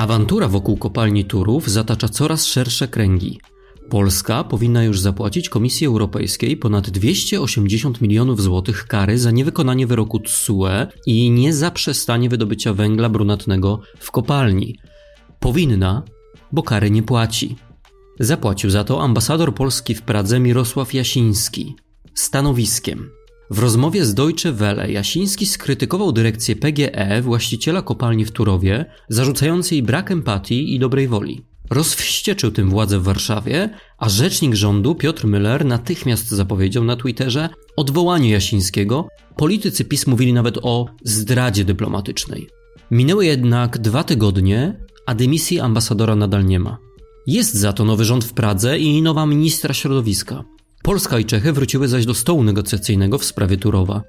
Awantura wokół kopalni Turów zatacza coraz szersze kręgi. Polska powinna już zapłacić Komisji Europejskiej ponad 280 milionów złotych kary za niewykonanie wyroku TSUE i niezaprzestanie wydobycia węgla brunatnego w kopalni. Powinna, bo kary nie płaci. Zapłacił za to ambasador Polski w Pradze Mirosław Jasiński. Stanowiskiem. W rozmowie z Deutsche Welle Jasiński skrytykował dyrekcję PGE, właściciela kopalni w Turowie, zarzucając jej brak empatii i dobrej woli. Rozwścieczył tym władze w Warszawie, a rzecznik rządu Piotr Müller natychmiast zapowiedział na Twitterze odwołanie Jasińskiego. Politycy PiS mówili nawet o zdradzie dyplomatycznej. Minęły jednak dwa tygodnie, a dymisji ambasadora nadal nie ma. Jest za to nowy rząd w Pradze i nowa ministra środowiska. Polska i Czechy wróciły zaś do stołu negocjacyjnego w sprawie Turowa.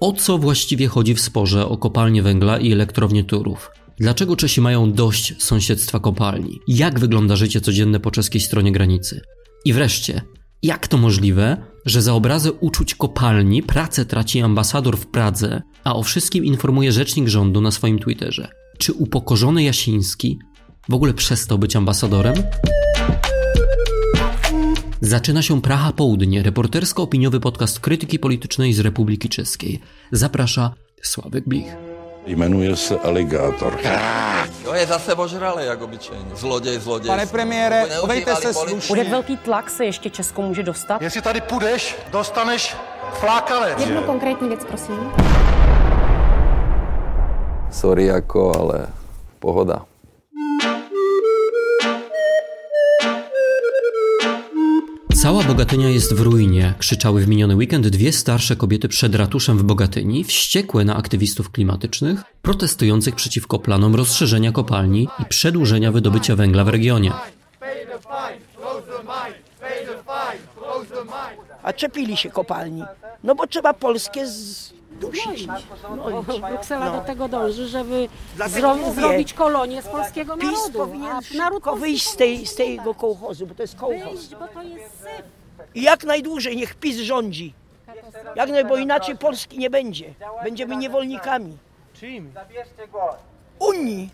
O co właściwie chodzi w sporze o kopalnię węgla i elektrownię Turów? Dlaczego Czesi mają dość sąsiedztwa kopalni? Jak wygląda życie codzienne po czeskiej stronie granicy? I wreszcie, jak to możliwe, że za obrazę uczuć kopalni pracę traci ambasador w Pradze, a o wszystkim informuje rzecznik rządu na swoim Twitterze? Czy upokorzony Jasiński w ogóle przestał być ambasadorem? Zaczyna się Praha Południe, reportersko-opiniowy podcast krytyki politycznej z Republiki Czeskiej. Zaprasza Sławek Blich. Jmenuje se Aligátor. To je zase ožrale, jak obyčejně. Zloděj, zloděj. Pane premiére, chovejte se slušně. Jak velký tlak se ještě Česko může dostat? Jestli tady půjdeš, dostaneš flákanec. Jednu konkrétní věc, prosím. Sorry jako, ale pohoda. Cała Bogatynia jest w ruinie, krzyczały w miniony weekend dwie starsze kobiety przed ratuszem w Bogatyni, wściekłe na aktywistów klimatycznych, protestujących przeciwko planom rozszerzenia kopalni i przedłużenia wydobycia węgla w regionie. A czepili się kopalni. No bo trzeba Polskę zdusić. No, Bruksela do tego dąży, żeby Dlatego zro- mówię, zrobić kolonię z polskiego PiS narodu. powinien a naród szybko polski wyjść z, tej, z tego kołchozu, bo to jest kołchoz. wyjść, bo to jest syf. I jak najdłużej niech PiS rządzi. Jak naj, bo inaczej Polski nie będzie. Będziemy niewolnikami. Czym? Unii.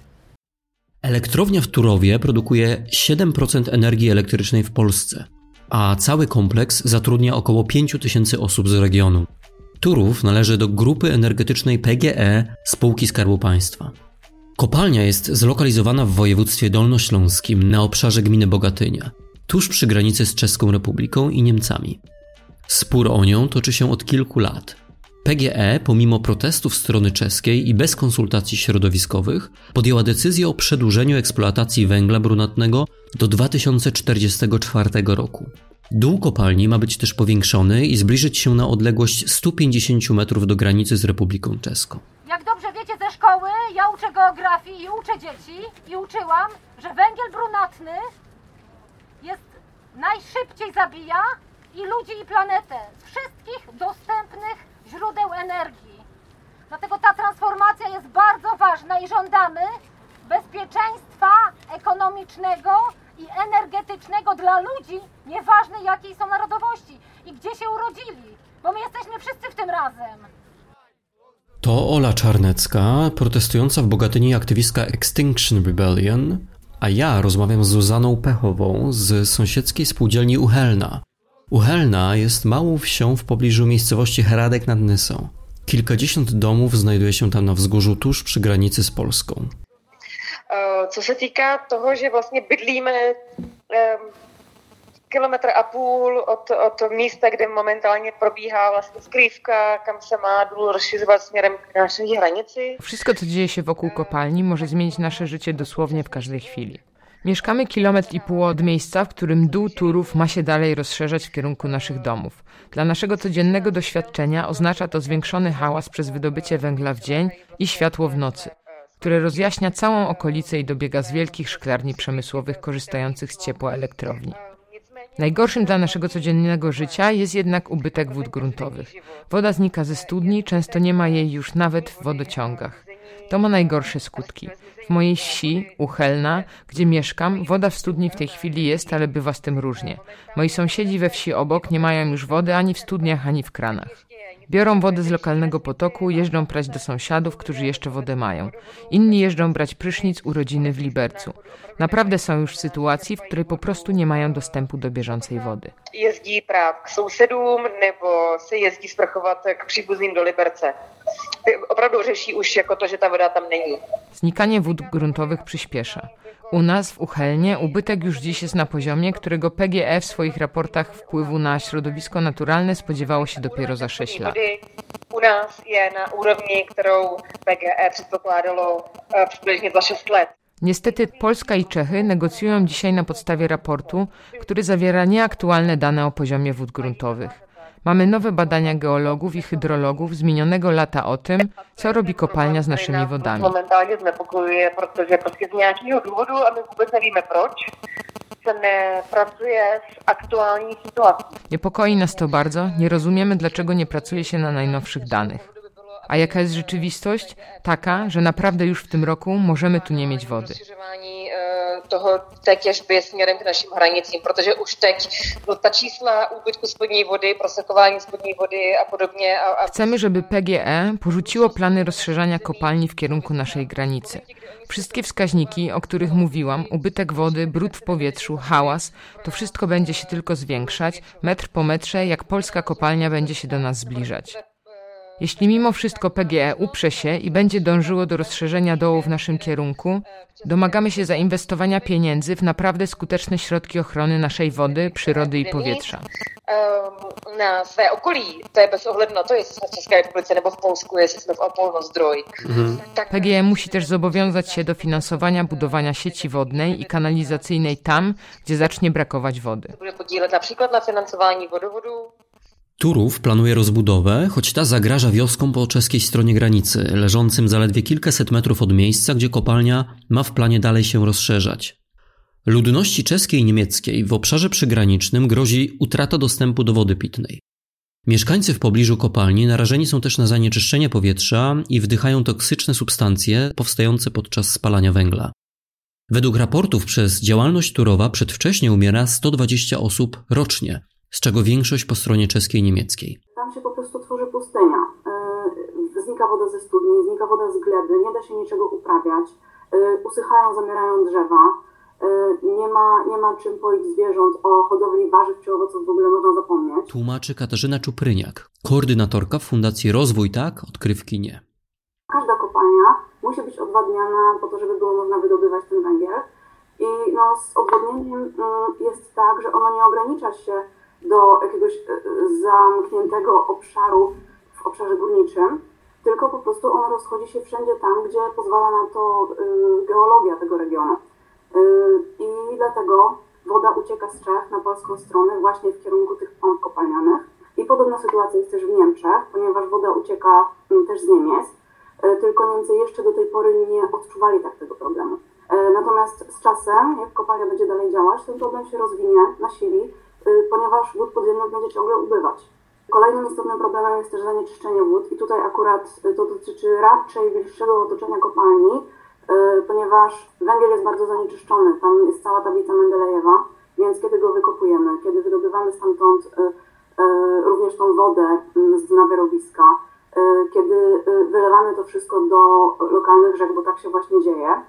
Elektrownia w Turowie produkuje 7% energii elektrycznej w Polsce, a cały kompleks zatrudnia około 5 tysięcy osób z regionu. Turów należy do grupy energetycznej PGE spółki Skarbu Państwa. Kopalnia jest zlokalizowana w województwie dolnośląskim na obszarze gminy Bogatynia, tuż przy granicy z Czeską Republiką i Niemcami. Spór o nią toczy się od kilku lat. PGE, pomimo protestów strony czeskiej i bez konsultacji środowiskowych, podjęła decyzję o przedłużeniu eksploatacji węgla brunatnego do 2044 roku. Dół kopalni ma być też powiększony i zbliżyć się na odległość 150 metrów do granicy z Republiką Czeską. Jak dobrze wiecie ze szkoły, ja uczę geografii i uczę dzieci i uczyłam, że węgiel brunatny jest najszybciej zabija i ludzi i planetę z wszystkich dostępnych źródeł energii. Dlatego ta transformacja jest bardzo ważna i żądamy bezpieczeństwa ekonomicznego i energetycznego dla ludzi, nieważne jakiej są narodowości i gdzie się urodzili, bo my jesteśmy wszyscy w tym razem. To Ola Czarnecka, protestująca w Bogatyni aktywistka Extinction Rebellion, a ja rozmawiam z Zuzaną Pechową z sąsiedzkiej spółdzielni Uchelna. Uchelna jest małą wsią w pobliżu miejscowości Heradek nad Nysą. Kilkadziesiąt domów znajduje się tam na wzgórzu tuż przy granicy z Polską. Co se týká toho, že vlastně bydlíme kilometr a půl od, od místa, kde momentálně probíhá vlastně skrývka, kam se má důl rozšiřovat směrem k naší hranici. Wszystko, co dzieje się wokół kopalni, może zmienić nasze życie dosłownie w każdej chwili. Mieszkamy kilometr i pół od miejsca, w którym dół Turów ma się dalej rozszerzać w kierunku naszych domów. Dla naszego codziennego doświadczenia oznacza to zwiększony hałas przez wydobycie węgla w dzień i światło w nocy, które rozjaśnia całą okolicę i dobiega z wielkich szklarni przemysłowych korzystających z ciepła elektrowni. Najgorszym dla naszego codziennego życia jest jednak ubytek wód gruntowych. Woda znika ze studni, często nie ma jej już nawet w wodociągach. To ma najgorsze skutki. W mojej wsi, Uchelna, gdzie mieszkam, woda w studni w tej chwili jest, ale bywa z tym różnie. Moi sąsiedzi we wsi obok nie mają już wody ani w studniach, ani w kranach. Biorą wodę z lokalnego potoku, jeżdżą prać do sąsiadów, którzy jeszcze wodę mają. Inni jeżdżą brać prysznic u rodziny w Libercu. Naprawdę są już w sytuacji, w której po prostu nie mają dostępu do bieżącej wody. Jezdí prát k sousedům nebo se jezdí sprchovat k příbuzným do Liberce. Opravdu řeší už jako to, že ta voda tam není. Znikanie wód gruntowych przyspiesza. U nas w Uchelnie ubytek już dziś jest na poziomie, którego PGE w swoich raportach wpływu na środowisko naturalne spodziewało się dopiero za 6 lat. U nás je na kterou PGE eh, přibližně za 6 let. Niestety Polska i Czechy negocjują dzisiaj na podstawie raportu, który zawiera nieaktualne dane o poziomie wód gruntowych. Mamy nowe badania geologów i hydrologów z minionego lata o tym, co robi kopalnia z naszymi wodami. Momentálně znepokojuje, protože prostě z nějakého důvodu, a my vůbec nevíme proč, se nepracuje z aktuální. Niepokoi nas to bardzo, nie rozumiemy, dlaczego nie pracuje się na najnowszych danych. A jaka jest rzeczywistość? Taka, że naprawdę już w tym roku możemy tu nie mieć wody. Toho té těžby směrem k našim hranicím, protože už teď no, ta čísla úbytku spodní vody, prosakování spodní vody a podobně. A, a... Chcemy, żeby PGE porzuciło plany rozszerzania kopalni w kierunku naszej granicy. Wszystkie wskaźniki, o których mówiłam, ubytek wody, brud w powietrzu, hałas, to wszystko będzie się tylko zwiększać, metr po metrze, jak polska kopalnia będzie się do nas zbliżać. Jeśli mimo wszystko PGE uprze się i będzie dążyło do rozszerzenia dołu w naszym kierunku, domagamy się zainwestowania pieniędzy w naprawdę skuteczne środki ochrony naszej wody, przyrody i powietrza. Na své okolí, to je bez ohledu na to, jestli jsme v České republice nebo v Polsku, jestli jsme v Opolnozdroj. Tak PGE musi też zobowiązać się do finansowania budowania sieci wodnej i kanalizacyjnej tam, gdzie zacznie brakować wody. bude podílet například na financování vodovodu, Turów planuje rozbudowę, choć ta zagraża wioskom po czeskiej stronie granicy, leżącym zaledwie kilkaset metrów od miejsca, gdzie kopalnia ma w planie dalej się rozszerzać. Ludności czeskiej i niemieckiej w obszarze przygranicznym grozi utrata dostępu do wody pitnej. Mieszkańcy w pobliżu kopalni narażeni są też na zanieczyszczenie powietrza i wdychają toksyczne substancje powstające podczas spalania węgla. Według raportów przez działalność Turowa przedwcześnie umiera 120 osób rocznie, z czego większość po stronie czeskiej i niemieckiej. Tam się po prostu tworzy pustynia. Yy, znika woda ze studni, znika woda z gleby, nie da się niczego uprawiać, yy, usychają, zamierają drzewa, yy, nie, ma, nie ma czym poić zwierząt, o hodowli warzyw czy owoców w ogóle można zapomnieć. Tłumaczy Katarzyna Czupryniak, koordynatorka w Fundacji Rozwój Tak, Odkrywki Nie. Każda kopalnia musi być odwadniana po to, żeby było można wydobywać ten węgiel. I no, z odwodnieniem mm, jest tak, że ono nie ogranicza się do jakiegoś e, zamkniętego obszaru w obszarze górniczym, tylko po prostu ono rozchodzi się wszędzie tam, gdzie pozwala na to y, geologia tego regionu. Y, I dlatego woda ucieka z Czech na polską stronę właśnie w kierunku tych pomp kopalnianych. I podobna sytuacja jest też w Niemczech, ponieważ woda ucieka mm, też z Niemiec, y, tylko Niemcy jeszcze do tej pory nie odczuwali tak tego problemu. Natomiast z czasem, jak kopalnia będzie dalej działać, ten problem się rozwinie, nasili, ponieważ wód podziemnych będzie ciągle ubywać. Kolejnym istotnym problemem jest też zanieczyszczenie wód i tutaj akurat y, to dotyczy raczej bliższego otoczenia kopalni, y, ponieważ węgiel jest bardzo zanieczyszczony, tam jest cała tablica Mendelejewa, więc kiedy go wykopujemy, kiedy wydobywamy stamtąd również tą wodę mm, z dna wyrobiska, kiedy wylewamy to wszystko do lokalnych rzek, bo tak się właśnie dzieje,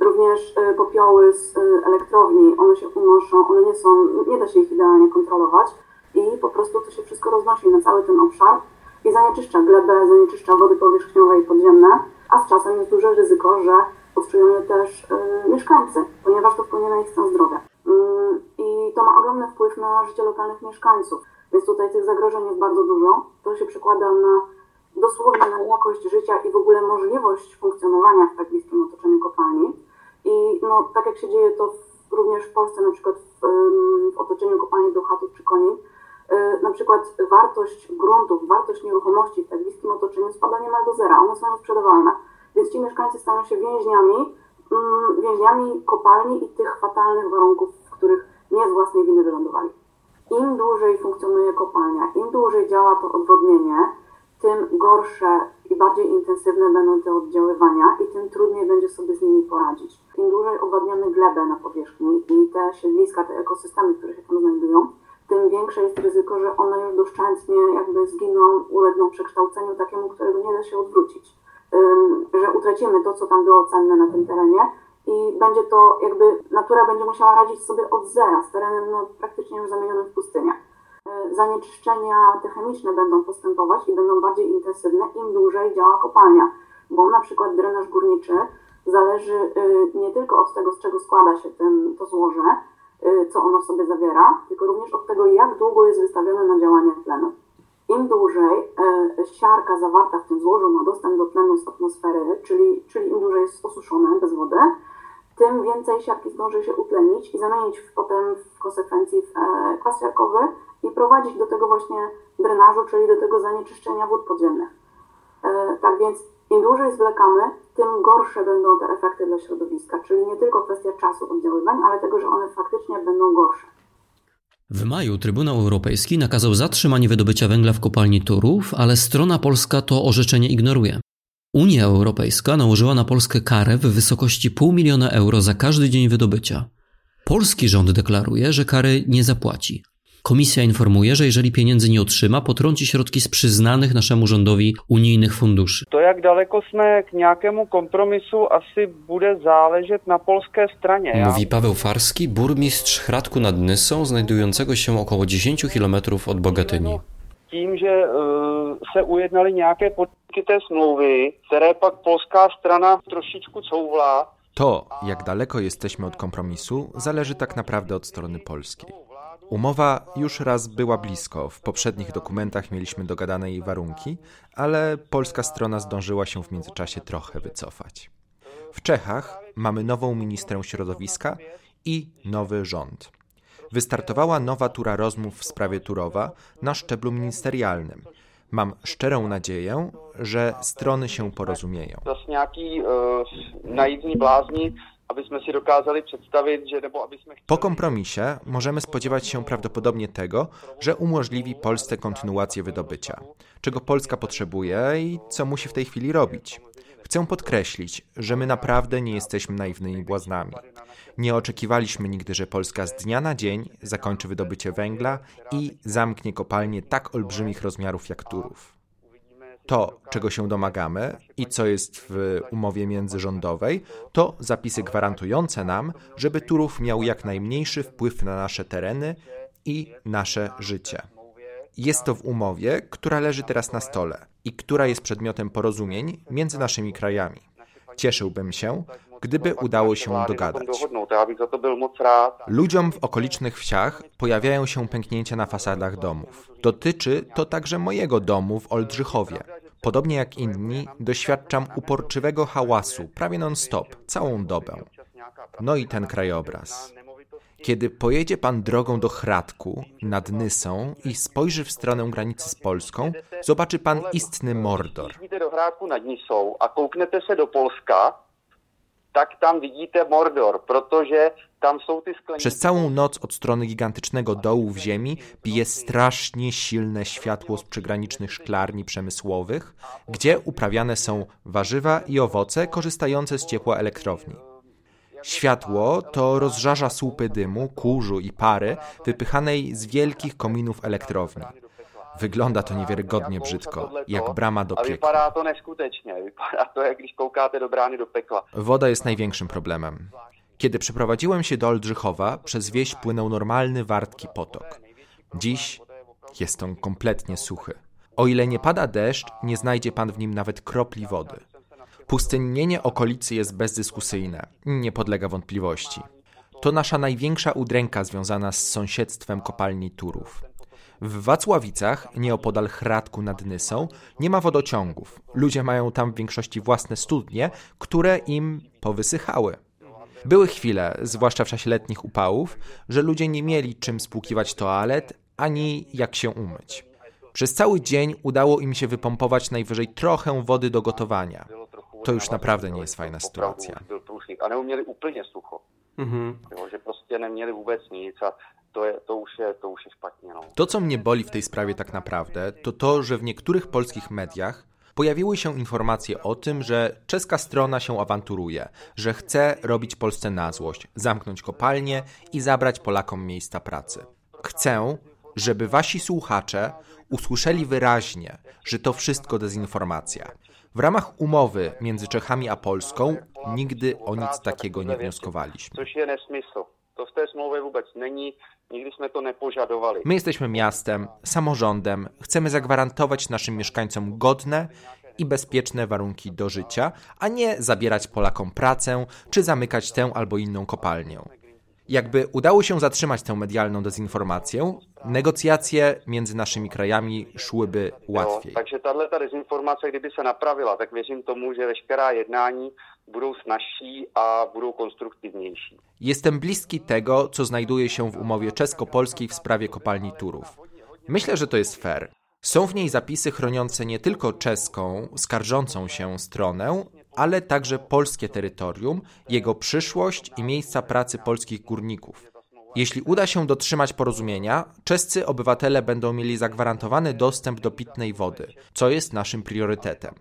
również y, popioły z y, elektrowni, one się unoszą, one nie są, nie da się ich idealnie kontrolować i po prostu to się wszystko roznosi na cały ten obszar i zanieczyszcza glebę, zanieczyszcza wody powierzchniowe i podziemne, a z czasem jest duże ryzyko, że odczują je też y, mieszkańcy, ponieważ to wpłynie na ich stan zdrowia. Y, I to ma ogromny wpływ na życie lokalnych mieszkańców, więc tutaj tych zagrożeń jest bardzo dużo. To się przekłada na dosłownie na jakość życia i w ogóle możliwość funkcjonowania w tak bliskim otoczeniu kopalni. I no, tak jak się dzieje to w, również w Polsce, na przykład w, w otoczeniu kopalni Bełchatów czy Konin, y, na przykład wartość gruntów, wartość nieruchomości w tak bliskim otoczeniu spada niemal do zera, one są niesprzedawalne. Więc ci mieszkańcy stają się więźniami, mm, więźniami kopalni i tych fatalnych warunków, w których nie z własnej winy wylądowali. Im dłużej funkcjonuje kopalnia, im dłużej działa to odwodnienie, tym gorsze i bardziej intensywne będą te oddziaływania i tym trudniej będzie sobie z nimi poradzić. Im dłużej owadniamy glebę na powierzchni i te siedliska, te ekosystemy, które się tam znajdują, tym większe jest ryzyko, że one już doszczętnie jakby zginą, ulegną przekształceniu takiemu, którego nie da się odwrócić. Że utracimy to, co tam było cenne na tym terenie i będzie to jakby, natura będzie musiała radzić sobie od zera z terenem no, praktycznie już zamienionym w pustynię. Y, zanieczyszczenia te chemiczne będą postępować i będą bardziej intensywne, im dłużej działa kopalnia, bo na przykład drenaż górniczy zależy y, nie tylko od tego, z czego składa się ten, to złoże, y, co ono w sobie zawiera, tylko również od tego, jak długo jest wystawione na działanie tlenu. Im dłużej siarka zawarta w tym złożu ma dostęp do tlenu z atmosfery, czyli, czyli im dłużej jest osuszone bez wody, tym więcej siarki zdąży się utlenić i zamienić potem w konsekwencji w e, kwas siarkowy i prowadzić do tego właśnie drenażu, czyli do tego zanieczyszczenia wód podziemnych. E, tak więc im dłużej zwlekamy, tym gorsze będą te efekty dla środowiska, czyli nie tylko kwestia czasu oddziaływań, ale tego, że one faktycznie będą gorsze. W maju Trybunał Europejski nakazał zatrzymanie wydobycia węgla w kopalni Turów, ale strona polska to orzeczenie ignoruje. Unia Europejska nałożyła na Polskę karę w wysokości pół miliona euro za każdy dzień wydobycia. Polski rząd deklaruje, że kary nie zapłaci. Komisja informuje, że jeżeli pieniędzy nie otrzyma, potrąci środki z przyznanych naszemu rządowi unijnych funduszy. To jak daleko jsme k nějakému kompromisu asi bude záležet na polskiej stronie. Mówi Paweł Farski, burmistrz Hradku nad Nysą, znajdującego się około 10 km od Bogatyni. Tím, že uh, se ujednali nějaké podmínky té smlouvy, které pak polská strana trošičku couvla, to, jak daleko jesteśmy od kompromisu, zależy tak naprawdę od strony polskiej. Umowa już raz była blisko, w poprzednich dokumentach mieliśmy dogadane jej warunki, ale polska strona zdążyła się w międzyczasie trochę wycofać. W Czechach mamy nową ministrę środowiska i nowy rząd. Wystartowała nowa tura rozmów w sprawie Turowa na szczeblu ministerialnym. Mam szczerą nadzieję, że strony się porozumieją. Blázni abyśmy si dokázali przedstawić, że nebo abyśmy Po kompromisie możemy spodziewać się prawdopodobnie tego, że umożliwi Polsce kontynuację wydobycia, czego Polska potrzebuje i co musi w tej chwili robić. Chcę podkreślić, że my naprawdę nie jesteśmy naiwnymi błaznami. Nie oczekiwaliśmy nigdy, że Polska z dnia na dzień zakończy wydobycie węgla i zamknie kopalnie tak olbrzymich rozmiarów jak Turów. To, czego się domagamy i co jest w umowie międzyrządowej, to zapisy gwarantujące nam, żeby Turów miał jak najmniejszy wpływ na nasze tereny i nasze życie. Jest to w umowie, która leży teraz na stole i która jest przedmiotem porozumień między naszymi krajami. Cieszyłbym się, gdyby udało się dogadać. Ludziom w okolicznych wsiach pojawiają się pęknięcia na fasadach domów. Dotyczy to także mojego domu w Oldrzychowie. Podobnie jak inni, doświadczam uporczywego hałasu prawie non-stop, całą dobę. No i ten krajobraz. Kiedy pojedzie pan drogą do Hradku nad Nysą i spojrzy w stronę granicy z Polską, zobaczy pan istny Mordor. do Hradku nad Nisą a kouknete se do Polska, tak tam widzicie Mordor, protože tam są te skleníky. Przez całą noc od strony gigantycznego dołu w ziemi bije strasznie silne światło z przygranicznych szklarni przemysłowych, gdzie uprawiane są warzywa i owoce korzystające z ciepła elektrowni. Światło to rozżarza słupy dymu, kurzu i pary wypychanej z wielkich kominów elektrowni. Wygląda to niewiarygodnie brzydko, jak brama do piekła. Woda jest największym problemem. Kiedy przeprowadziłem się do Oldrzychowa, przez wieś płynął normalny, wartki potok. Dziś jest on kompletnie suchy. O ile nie pada deszcz, nie znajdzie pan w nim nawet kropli wody. Pustynnienie okolicy jest bezdyskusyjne, nie podlega wątpliwości. To nasza największa udręka związana z sąsiedztwem kopalni Turów. W Wacławicach, nieopodal Hradku nad Nysą, nie ma wodociągów. Ludzie mają tam w większości własne studnie, które im powysychały. Były chwile, zwłaszcza w czasie letnich upałów, że ludzie nie mieli czym spłukiwać toalet, ani jak się umyć. Przez cały dzień udało im się wypompować najwyżej trochę wody do gotowania. To już naprawdę nie jest fajna sytuacja. Průšvih a neuměli úplně sucho. Že prostě neměli vůbec nic a to, je, to, je, to už je špatně. No. To, co mnie boli w tej sprawie tak naprawdę, to to, że w niektórych polskich mediach pojawiły się informacje o tym, że czeska strona się awanturuje, że chce robić Polsce na złość, zamknąć kopalnie i zabrać Polakom miejsca pracy. Chcę, żeby wasi słuchacze usłyszeli wyraźnie, że to wszystko dezinformacja. W ramach umowy między Czechami a Polską nigdy o nic takiego nie wnioskowaliśmy. To v té smlouvě vůbec není, nikdy jsme to nepožadovali. My jesteśmy miastem, samorządem, chcemy zagwarantować naszym mieszkańcom godne i bezpieczne warunki do życia, a nie zabierać Polakom pracę czy zamykać tę albo inną kopalnię. Jakby udało się zatrzymać tę medialną dezinformację, negocjacje między naszymi krajami szłyby łatwiej. Jo, takže tahle ta dezinformace, kdyby se napravila, tak věřím tomu, že veškerá jednání budou snažší a budou konstruktivnější. Jestem bliski tego, co znajduje się w umowie czesko-polskiej w sprawie kopalni Turów. Myślę, że to jest fair. Są w niej zapisy chroniące nie tylko czeską, skarżącą się stronę, ale także polskie terytorium, jego przyszłość i miejsca pracy polskich górników. Jeśli uda się dotrzymać porozumienia, czescy obywatele będą mieli zagwarantowany dostęp do pitnej wody, co jest naszym priorytetem.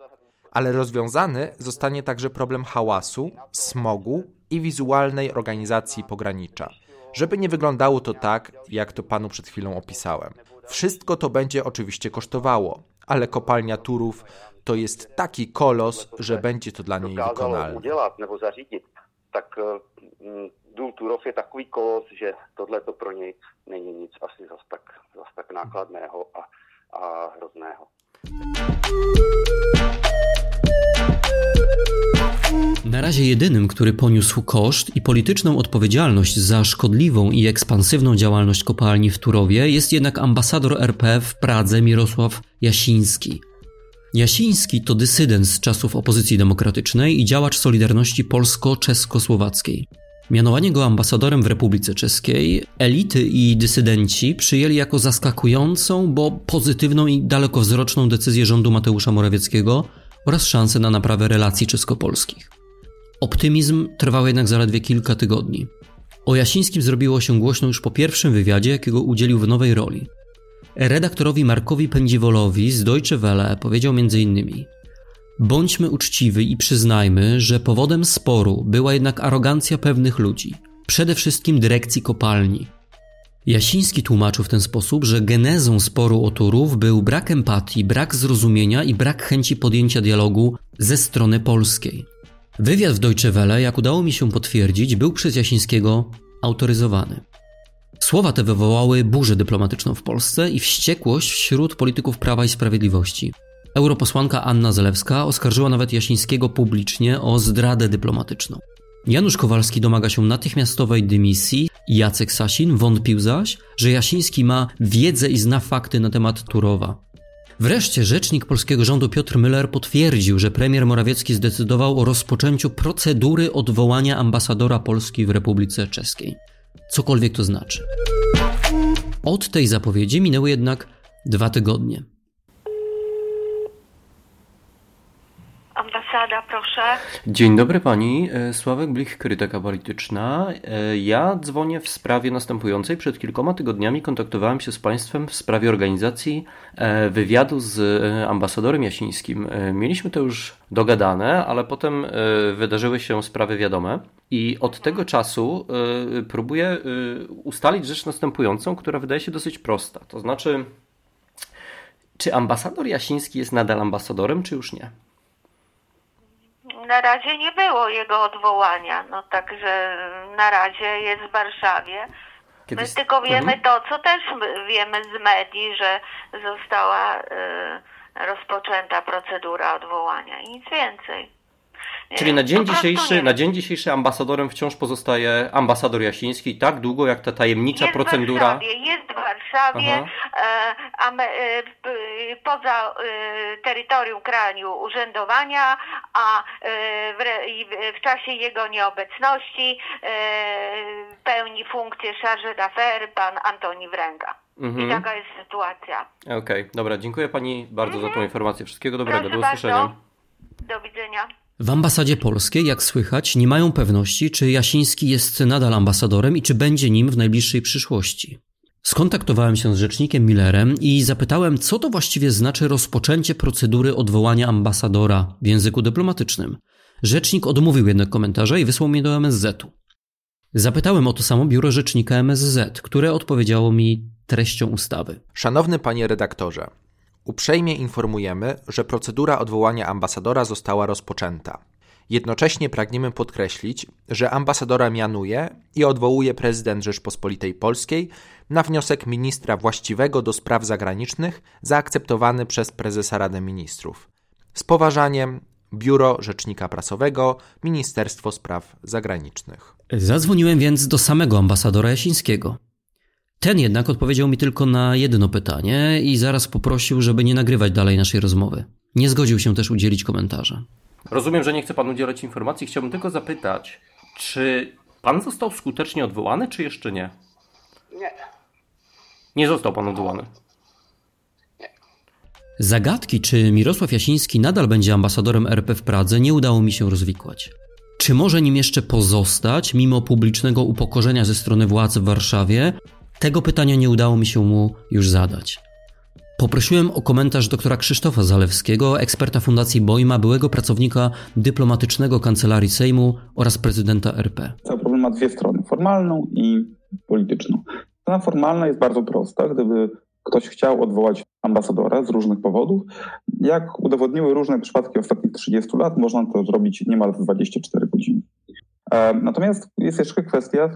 Ale rozwiązany zostanie także problem hałasu, smogu i wizualnej organizacji pogranicza, żeby nie wyglądało to tak, jak to panu przed chwilą opisałem. Wszystko to będzie oczywiście kosztowało, ale kopalnia Turów to jest taki kolos, że będzie to dla niej wykonalne. udělat nebo zařídit, tak důl Turov je takový kolos, že tohle to pro něj není nic asi zas tak, zas tak nákladného a, a hrozného. Na razie jedynym, który poniósł koszt i polityczną odpowiedzialność za szkodliwą i ekspansywną działalność kopalni w Turowie jest jednak ambasador RP w Pradze Mirosław Jasiński. Jasiński to dysydent z czasów opozycji demokratycznej i działacz Solidarności Polsko-Czesko-Słowackiej. Mianowanie go ambasadorem w Republice Czeskiej elity i dysydenci przyjęli jako zaskakującą, bo pozytywną i dalekowzroczną decyzję rządu Mateusza Morawieckiego oraz szansę na naprawę relacji czesko-polskich. Optymizm trwał jednak zaledwie kilka tygodni. O Jasińskim zrobiło się głośno już po pierwszym wywiadzie, jakiego udzielił w nowej roli. Redaktorowi Markowi Pędziwolowi z Deutsche Welle powiedział m.in. Bądźmy uczciwi i przyznajmy, że powodem sporu była jednak arogancja pewnych ludzi, przede wszystkim dyrekcji kopalni. Jasiński tłumaczył w ten sposób, że genezą sporu o Turów był brak empatii, brak zrozumienia i brak chęci podjęcia dialogu ze strony polskiej. Wywiad w Deutsche Welle, jak udało mi się potwierdzić, był przez Jasińskiego autoryzowany. Słowa te wywołały burzę dyplomatyczną w Polsce i wściekłość wśród polityków Prawa i Sprawiedliwości. Europosłanka Anna Zalewska oskarżyła nawet Jasińskiego publicznie o zdradę dyplomatyczną. Janusz Kowalski domaga się natychmiastowej dymisji, Jacek Sasin wątpił zaś, że Jasiński ma wiedzę i zna fakty na temat Turowa. Wreszcie rzecznik polskiego rządu Piotr Müller potwierdził, że premier Morawiecki zdecydował o rozpoczęciu procedury odwołania ambasadora Polski w Republice Czeskiej. Cokolwiek to znaczy. Od tej zapowiedzi minęły jednak dwa tygodnie. Ambasada, proszę. Dzień dobry pani, E, Sławek Blich, krytyka polityczna. E, Ja dzwonię w sprawie następującej. Przed kilkoma tygodniami kontaktowałem się z państwem w sprawie organizacji e, wywiadu z ambasadorem Jasińskim. Mieliśmy to już dogadane, ale potem wydarzyły się sprawy wiadome i od tego czasu próbuję ustalić rzecz następującą, która wydaje się dosyć prosta. To znaczy, czy ambasador Jasiński jest nadal ambasadorem, czy już nie? Na razie nie było jego odwołania, no także na razie jest w Warszawie. Kiedyś- My tylko wiemy Mhm. to, co też my wiemy z medii, że została y, rozpoczęta procedura odwołania i nic więcej. Czyli na dzień, Po prostu dzisiejszy, na dzień dzisiejszy ambasadorem wciąż pozostaje ambasador Jasiński tak długo, jak ta tajemnicza jest procedura. W Warszawie, jest w Warszawie, e, e, p- poza e, terytorium kraju urzędowania, a e, w, w, czasie jego nieobecności e, pełni funkcję charge d'affaires pan Antoni Wręga. Mhm. I taka jest sytuacja. Okej, dobra, dziękuję pani bardzo za tą informację. Wszystkiego dobrego, Proszę do usłyszenia. bardzo. Do widzenia. W ambasadzie polskiej, jak słychać, nie mają pewności, czy Jasiński jest nadal ambasadorem i czy będzie nim w najbliższej przyszłości. Skontaktowałem się z rzecznikiem Millerem i zapytałem, co to właściwie znaczy rozpoczęcie procedury odwołania ambasadora w języku dyplomatycznym. Rzecznik odmówił jednak komentarza i wysłał mnie do MSZ-u. Zapytałem o to samo biuro rzecznika MSZ, które odpowiedziało mi treścią ustawy. Szanowny panie redaktorze, uprzejmie informujemy, że procedura odwołania ambasadora została rozpoczęta. Jednocześnie pragniemy podkreślić, że ambasadora mianuje i odwołuje prezydent Rzeczpospolitej Polskiej na wniosek ministra właściwego do spraw zagranicznych zaakceptowany przez prezesa Rady Ministrów. Z poważaniem, Biuro Rzecznika Prasowego, Ministerstwo Spraw Zagranicznych. Zadzwoniłem więc do samego ambasadora Jasińskiego. Ten jednak odpowiedział mi tylko na jedno pytanie i zaraz poprosił, żeby nie nagrywać dalej naszej rozmowy. Nie zgodził się też udzielić komentarza. Rozumiem, że nie chce pan udzielać informacji. Chciałbym tylko zapytać, czy pan został skutecznie odwołany, czy jeszcze nie? Nie. Nie został pan odwołany. Zagadki, czy Mirosław Jasiński nadal będzie ambasadorem RP w Pradze, nie udało mi się rozwikłać. Czy może nim jeszcze pozostać, mimo publicznego upokorzenia ze strony władz w Warszawie? Tego pytania nie udało mi się mu już zadać. Poprosiłem o komentarz doktora Krzysztofa Zalewskiego, eksperta Fundacji Bojma, byłego pracownika dyplomatycznego Kancelarii Sejmu oraz prezydenta RP. Cały problem ma dwie strony, formalną i polityczną. Strona formalna jest bardzo prosta. Gdyby ktoś chciał odwołać ambasadora z różnych powodów, jak udowodniły różne przypadki ostatnich 30 lat, można to zrobić niemal w 24 godziny. Natomiast jest jeszcze kwestia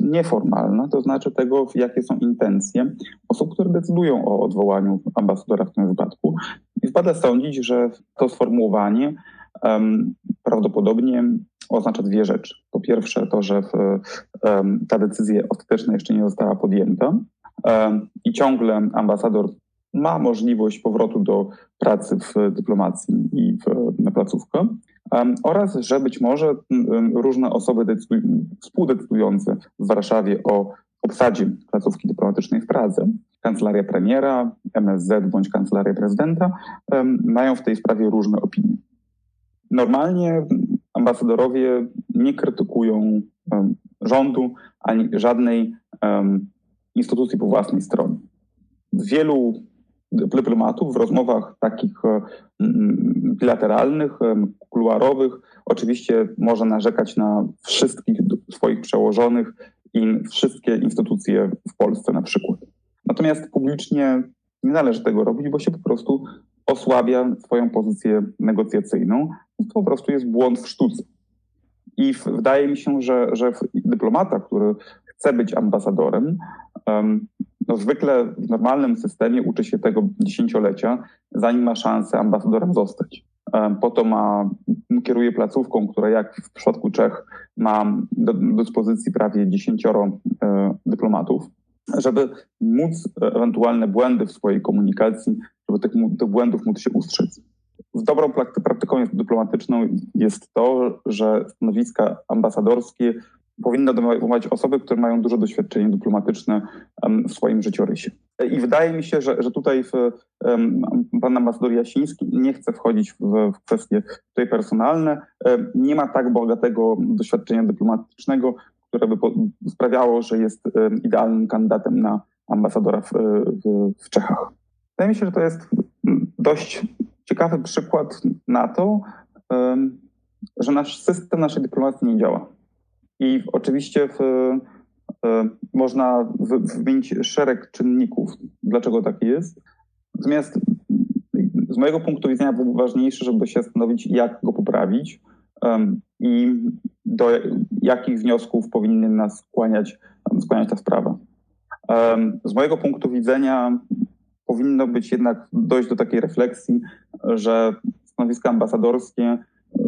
nieformalna, to znaczy tego, jakie są intencje osób, które decydują o odwołaniu ambasadora w tym wypadku. I wpada sądzić, że to sformułowanie um, prawdopodobnie oznacza dwie rzeczy. Po pierwsze, to, że w, um, ta decyzja ostateczna jeszcze nie została podjęta um, i ciągle ambasador ma możliwość powrotu do pracy w dyplomacji i w, na placówkę oraz, że być może różne osoby współdecydujące w Warszawie o obsadzie placówki dyplomatycznej w Pradze, kancelaria premiera, MSZ bądź kancelaria prezydenta, mają w tej sprawie różne opinie. Normalnie ambasadorowie nie krytykują rządu ani żadnej instytucji po własnej stronie. Wielu dyplomatów w rozmowach takich bilateralnych, kuluarowych, oczywiście może narzekać na wszystkich swoich przełożonych i wszystkie instytucje w Polsce na przykład. Natomiast publicznie nie należy tego robić, bo się po prostu osłabia swoją pozycję negocjacyjną. To po prostu jest błąd w sztuce. I wydaje mi się, że, że dyplomata, który chce być ambasadorem, no zwykle w normalnym systemie uczy się tego dziesięciolecia, zanim ma szansę ambasadorem zostać. Po to ma, kieruje placówką, która jak w przypadku Czech ma do, dyspozycji prawie dziesięcioro e, dyplomatów, żeby móc ewentualne błędy w swojej komunikacji, żeby tych, tych błędów móc się ustrzec. W dobrą praktyką dyplomatyczną jest to, że stanowiska ambasadorskie powinno domagać osoby, które mają duże doświadczenie dyplomatyczne w swoim życiorysie. I wydaje mi się, że, że tutaj w, pan ambasador Jasiński nie chce wchodzić w, w kwestie tutaj personalne. Nie ma tak bogatego doświadczenia dyplomatycznego, które by sprawiało, że jest idealnym kandydatem na ambasadora w, w, w Czechach. Wydaje mi się, że to jest dość ciekawy przykład na to, że nasz system naszej dyplomacji nie działa. I oczywiście w, e, można wymienić szereg czynników, dlaczego tak jest. Natomiast z mojego punktu widzenia było ważniejsze, żeby się zastanowić, jak go poprawić i do jakich wniosków powinny nas skłaniać, skłaniać ta sprawa. Z mojego punktu widzenia powinno być jednak dojść do takiej refleksji, że stanowiska ambasadorskie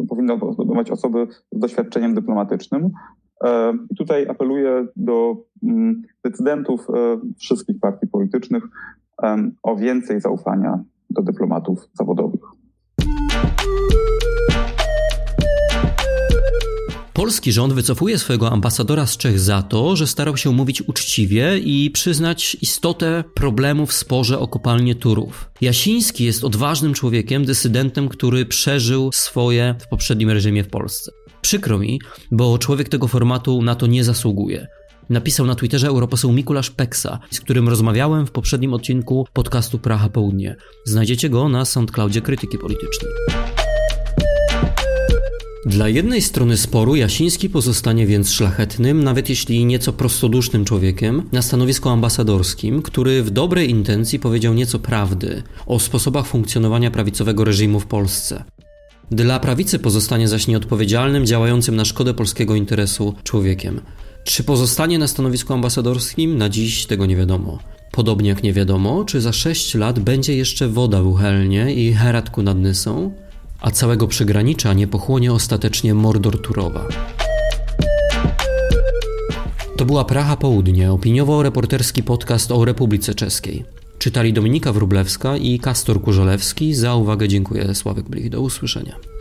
powinno obejmować osoby z doświadczeniem dyplomatycznym. E, I tutaj apeluję do mm, decydentów e, wszystkich partii politycznych o więcej zaufania do dyplomatów zawodowych. Polski rząd wycofuje swojego ambasadora z Czech za to, że starał się mówić uczciwie i przyznać istotę problemu w sporze o kopalnię Turów. Jasiński jest odważnym człowiekiem, dysydentem, który przeżył swoje w poprzednim reżimie w Polsce. Przykro mi, bo człowiek tego formatu na to nie zasługuje. Napisał na Twitterze europoseł Mikulasz Peksa, z którym rozmawiałem w poprzednim odcinku podcastu Praha Południe. Znajdziecie go na SoundCloudzie Krytyki Politycznej. Dla jednej strony sporu Jasiński pozostanie więc szlachetnym, nawet jeśli nieco prostodusznym człowiekiem, na stanowisku ambasadorskim, który w dobrej intencji powiedział nieco prawdy o sposobach funkcjonowania prawicowego reżimu w Polsce. Dla prawicy pozostanie zaś nieodpowiedzialnym, działającym na szkodę polskiego interesu człowiekiem. Czy pozostanie na stanowisku ambasadorskim? Na dziś tego nie wiadomo. Podobnie jak nie wiadomo, czy za 6 lat będzie jeszcze woda w Uchelnie i Heratku nad Nysą, a całego przygranicza nie pochłonie ostatecznie Mordor Turowa. To była Praha Południe, opiniowo-reporterski podcast o Republice Czeskiej. Czytali Dominika Wrublewska i Kastor Kurzolewski. Za uwagę dziękuję Sławek Blich. Do usłyszenia.